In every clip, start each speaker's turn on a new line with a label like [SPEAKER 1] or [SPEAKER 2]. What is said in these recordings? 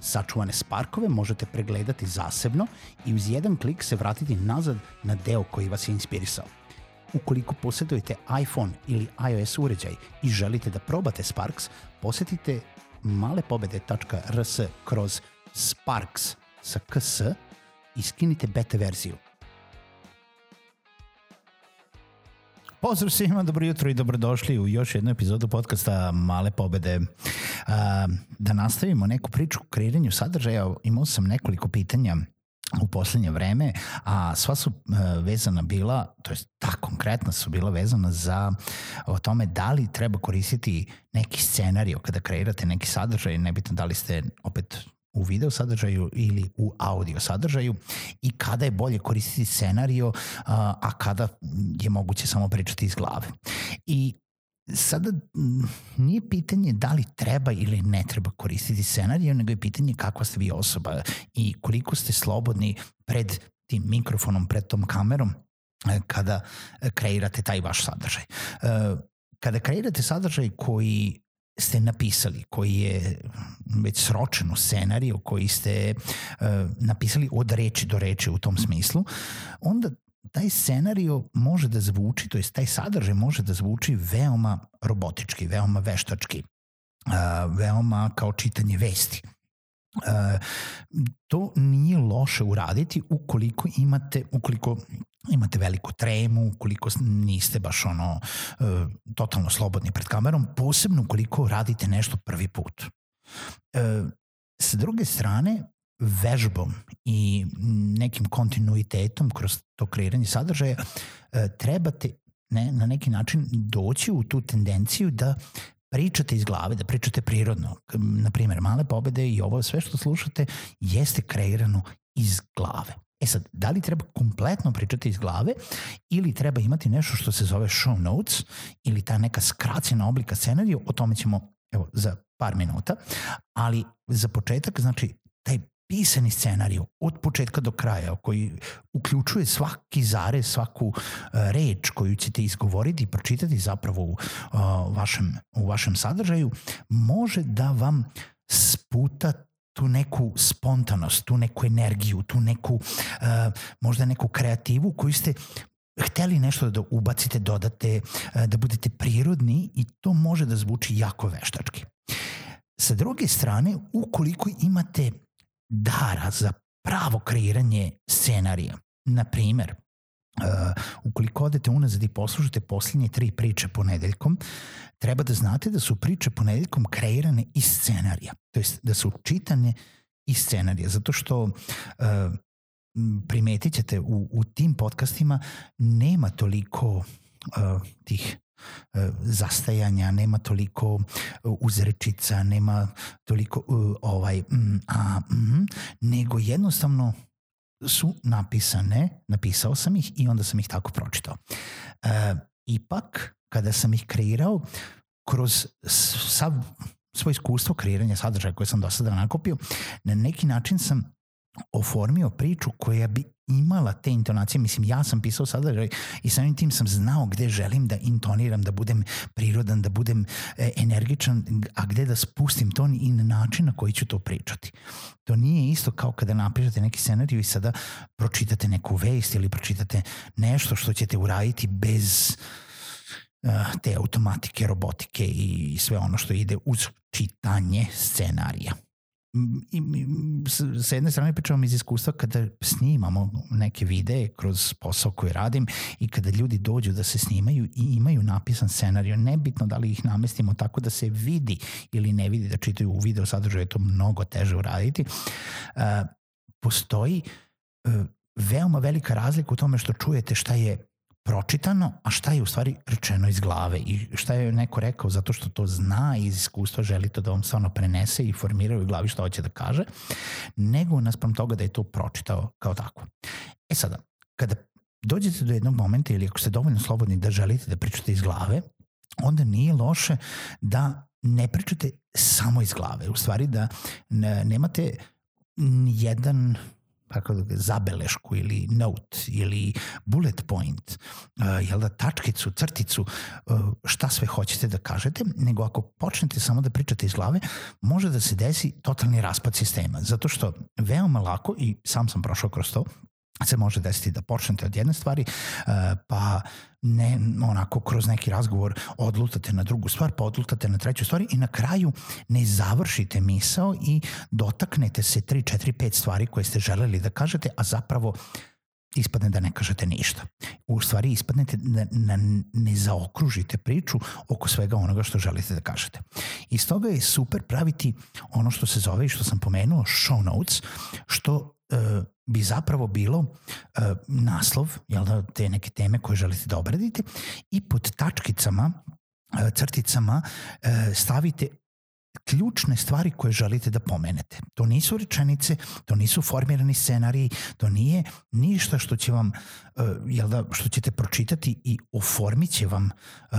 [SPEAKER 1] Sačuvane sparkove možete pregledati zasebno i uz jedan klik se vratiti nazad na deo koji vas je inspirisao. Ukoliko posjedujete iPhone ili iOS uređaj i želite da probate Sparks, posetite malepobede.rs kroz Sparks sa ks i skinite beta verziju. Pozdrav svima, dobro jutro i dobrodošli u još jednu epizodu podcasta Male pobede. Da nastavimo neku priču o kreiranju sadržaja, imao sam nekoliko pitanja u poslednje vreme, a sva su e, vezana bila, to jest ta konkretna su bila vezana za o tome da li treba koristiti neki scenario kada kreirate neki sadržaj, nebitno da li ste opet u video sadržaju ili u audio sadržaju i kada je bolje koristiti scenario, a kada je moguće samo pričati iz glave. I sada nije pitanje da li treba ili ne treba koristiti scenariju, nego je pitanje kakva ste vi osoba i koliko ste slobodni pred tim mikrofonom, pred tom kamerom e, kada kreirate taj vaš sadržaj. E, kada kreirate sadržaj koji ste napisali, koji je već sročen u scenariju, koji ste uh, napisali od reči do reči u tom smislu, onda taj scenario može da zvuči, to jest taj sadržaj može da zvuči veoma robotički, veoma veštački, uh, veoma kao čitanje vesti. Uh, to nije loše uraditi ukoliko imate, ukoliko imate veliku tremu, ukoliko niste baš ono uh, totalno slobodni pred kamerom, posebno ukoliko radite nešto prvi put. Uh, sa druge strane, vežbom i nekim kontinuitetom kroz to kreiranje sadržaja uh, trebate ne, na neki način doći u tu tendenciju da pričate iz glave, da pričate prirodno. Na primjer, male pobede i ovo sve što slušate jeste kreirano iz glave. E sad, da li treba kompletno pričati iz glave ili treba imati nešto što se zove show notes ili ta neka skraćena oblika scenarija, o tome ćemo evo, za par minuta, ali za početak, znači, taj pisani scenariju od početka do kraja koji uključuje svaki zarez, svaku uh, reč koju ćete izgovoriti i pročitati zapravo u, uh, vašem, u vašem sadržaju može da vam sputa tu neku spontanost, tu neku energiju, tu neku uh, možda neku kreativu koju ste hteli nešto da ubacite, dodate, uh, da budete prirodni i to može da zvuči jako veštački. Sa druge strane, ukoliko imate dara za pravo kreiranje scenarija. Na primer, Uh, ukoliko odete unazad i poslušate poslednje tri priče ponedeljkom, treba da znate da su priče ponedeljkom kreirane iz scenarija. To jest da su čitane iz scenarija, zato što uh, primetit ćete u, u tim podcastima nema toliko uh, tih E, zastajanja, nema toliko e, uzrečica, nema toliko uh, ovaj mm, a, mm, nego jednostavno su napisane, napisao sam ih i onda sam ih tako pročitao. E, ipak, kada sam ih kreirao, kroz sav svoje iskustvo kreiranja sadržaja koje sam do sada nakopio, na neki način sam oformio priču koja bi imala te intonacije, mislim ja sam pisao sadržaj i samim tim sam znao gde želim da intoniram, da budem prirodan, da budem e, energičan, a gde da spustim ton i na način na koji ću to pričati. To nije isto kao kada napišete neki scenariju i sada pročitate neku vest ili pročitate nešto što ćete uraditi bez uh, te automatike, robotike i sve ono što ide uz čitanje scenarija. I, sa jedne strane pričavam iz iskustva kada snimamo neke videe kroz posao koji radim i kada ljudi dođu da se snimaju i imaju napisan scenariju, nebitno da li ih namestimo tako da se vidi ili ne vidi da čitaju u video sadržaju, je to mnogo teže uraditi, uh, postoji uh, veoma velika razlika u tome što čujete šta je pročitano, a šta je u stvari rečeno iz glave i šta je neko rekao zato što to zna iz iskustva želi to da vam stvarno prenese i formira u glavi šta hoće da kaže, nego naspram toga da je to pročitao kao tako. E sada, kada dođete do jednog momenta ili ako ste dovoljno slobodni da želite da pričate iz glave, onda nije loše da ne pričate samo iz glave. U stvari da nemate jedan kako da zabelešku ili note ili bullet point, uh, jel da, tačkicu, crticu, uh, šta sve hoćete da kažete, nego ako počnete samo da pričate iz glave, može da se desi totalni raspad sistema, zato što veoma lako, i sam sam prošao kroz to, se može desiti da počnete od jedne stvari, uh, pa ne onako kroz neki razgovor odlutate na drugu stvar, pa odlutate na treću stvar i na kraju ne završite misao i dotaknete se 3, 4, 5 stvari koje ste želeli da kažete, a zapravo ispadne da ne kažete ništa. U stvari ispadnete da, da ne zaokružite priču oko svega onoga što želite da kažete. I stoga je super praviti ono što se zove i što sam pomenuo show notes, što e, bi zapravo bilo e, naslov, jel da, te neke teme koje želite da obradite i pod tačkicama, e, crticama e, stavite ključne stvari koje želite da pomenete. To nisu rečenice, to nisu formirani scenariji, to nije ništa što će vam, uh, jel da, što ćete pročitati i oformit će vam uh,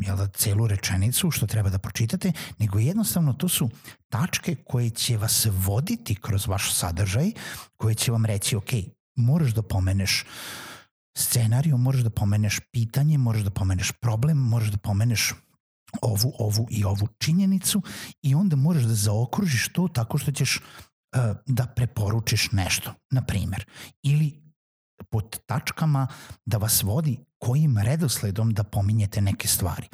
[SPEAKER 1] jel da, celu rečenicu što treba da pročitate, nego jednostavno to su tačke koje će vas voditi kroz vaš sadržaj, koje će vam reći, ok, moraš da pomeneš scenariju, moraš da pomeneš pitanje, moraš da pomeneš problem, moraš da pomeneš ovu, ovu i ovu činjenicu i onda moraš da zaokružiš to tako što ćeš uh, da preporučiš nešto, na primer. Ili pod tačkama da vas vodi kojim redosledom da pominjete neke stvari.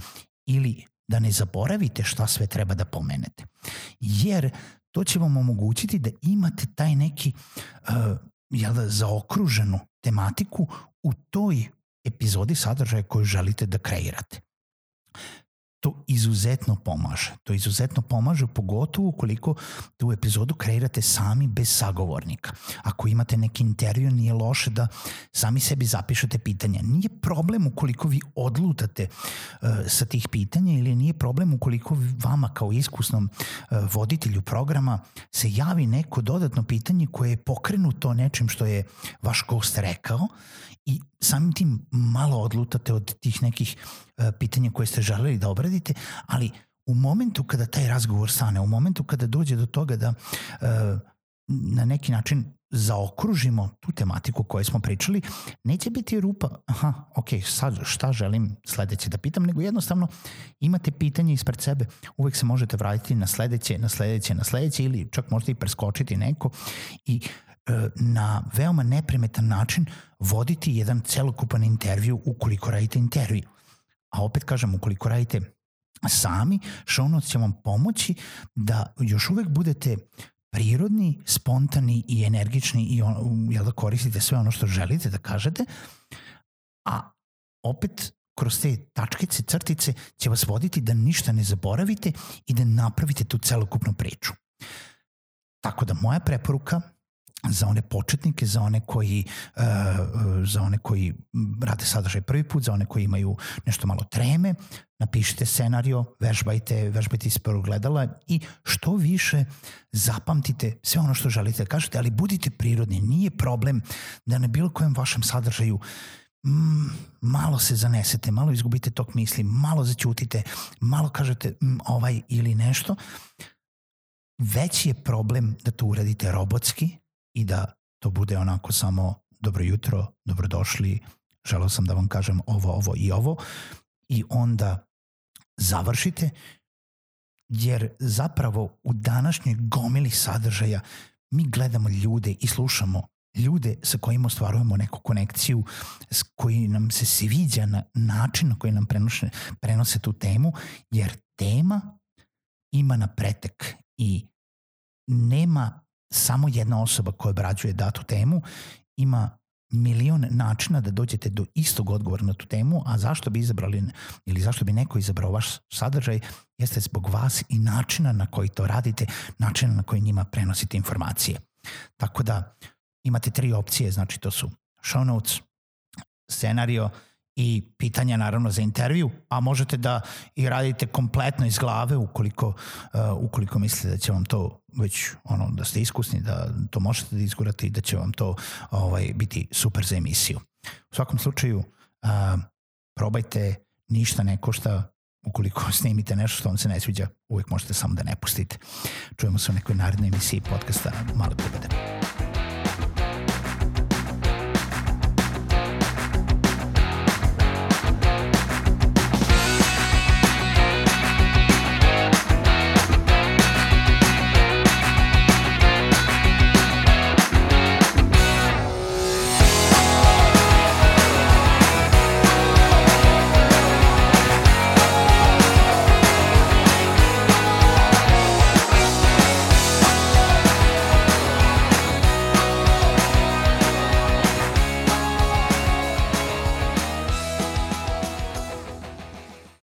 [SPEAKER 1] Ili da ne zaboravite šta sve treba da pomenete. Jer to će vam omogućiti da imate taj neki uh, jel da, zaokruženu tematiku u toj epizodi sadržaja koju želite da kreirate to izuzetno pomaže. To izuzetno pomaže, pogotovo ukoliko tu epizodu kreirate sami bez sagovornika. Ako imate neki intervju, nije loše da sami sebi zapišete pitanja. Nije problem ukoliko vi odlutate uh, sa tih pitanja ili nije problem ukoliko vama kao iskusnom uh, voditelju programa se javi neko dodatno pitanje koje je pokrenuto nečim što je vaš gost rekao i samim tim malo odlutate od tih nekih pitanja koje ste želeli da obradite, ali u momentu kada taj razgovor stane, u momentu kada dođe do toga da uh, na neki način zaokružimo tu tematiku koju smo pričali, neće biti rupa, aha, ok, sad šta želim sledeće da pitam, nego jednostavno imate pitanje ispred sebe, uvek se možete vratiti na sledeće, na sledeće, na sledeće ili čak možete i preskočiti neko i E, na veoma neprimetan način voditi jedan celokupan intervju ukoliko radite intervju. A opet kažem, ukoliko radite sami, show notes će vam pomoći da još uvek budete prirodni, spontani i energični i on, jel da koristite sve ono što želite da kažete, a opet kroz te tačkice, crtice će vas voditi da ništa ne zaboravite i da napravite tu celokupnu priču. Tako da moja preporuka za one početnike, za one koji uh, za one koji rade sadržaj prvi put, za one koji imaju nešto malo treme, napišite scenario, vežbajte, vežbajte iz prvog gledala i što više zapamtite sve ono što želite da kažete, ali budite prirodni, nije problem da na bilo kojem vašem sadržaju mm, malo se zanesete, malo izgubite tok misli, malo začutite, malo kažete mm, ovaj ili nešto, veći je problem da to uradite robotski, i da to bude onako samo dobro jutro, dobrodošli, želeo sam da vam kažem ovo, ovo i ovo. I onda završite jer zapravo u današnjoj gomili sadržaja mi gledamo ljude i slušamo ljude sa kojima ostvarujemo neku konekciju, s koji nam se sviđa na način na koji nam prenose, prenose tu temu, jer tema ima na pretek i nema samo jedna osoba koja obrađuje datu temu, ima milion načina da dođete do istog odgovora na tu temu, a zašto bi izabrali ili zašto bi neko izabrao vaš sadržaj jeste zbog vas i načina na koji to radite, načina na koji njima prenosite informacije. Tako da imate tri opcije, znači to su show notes, scenario i pitanja naravno za intervju, a možete da i radite kompletno iz glave ukoliko, uh, ukoliko mislite da će vam to već ono da ste iskusni, da to možete da izgurate i da će vam to ovaj biti super za emisiju. U svakom slučaju uh, probajte, ništa ne košta, ukoliko snimite nešto što vam se ne sviđa, uvek možete samo da ne pustite. Čujemo se u nekoj narednoj emisiji podcasta Male Bude.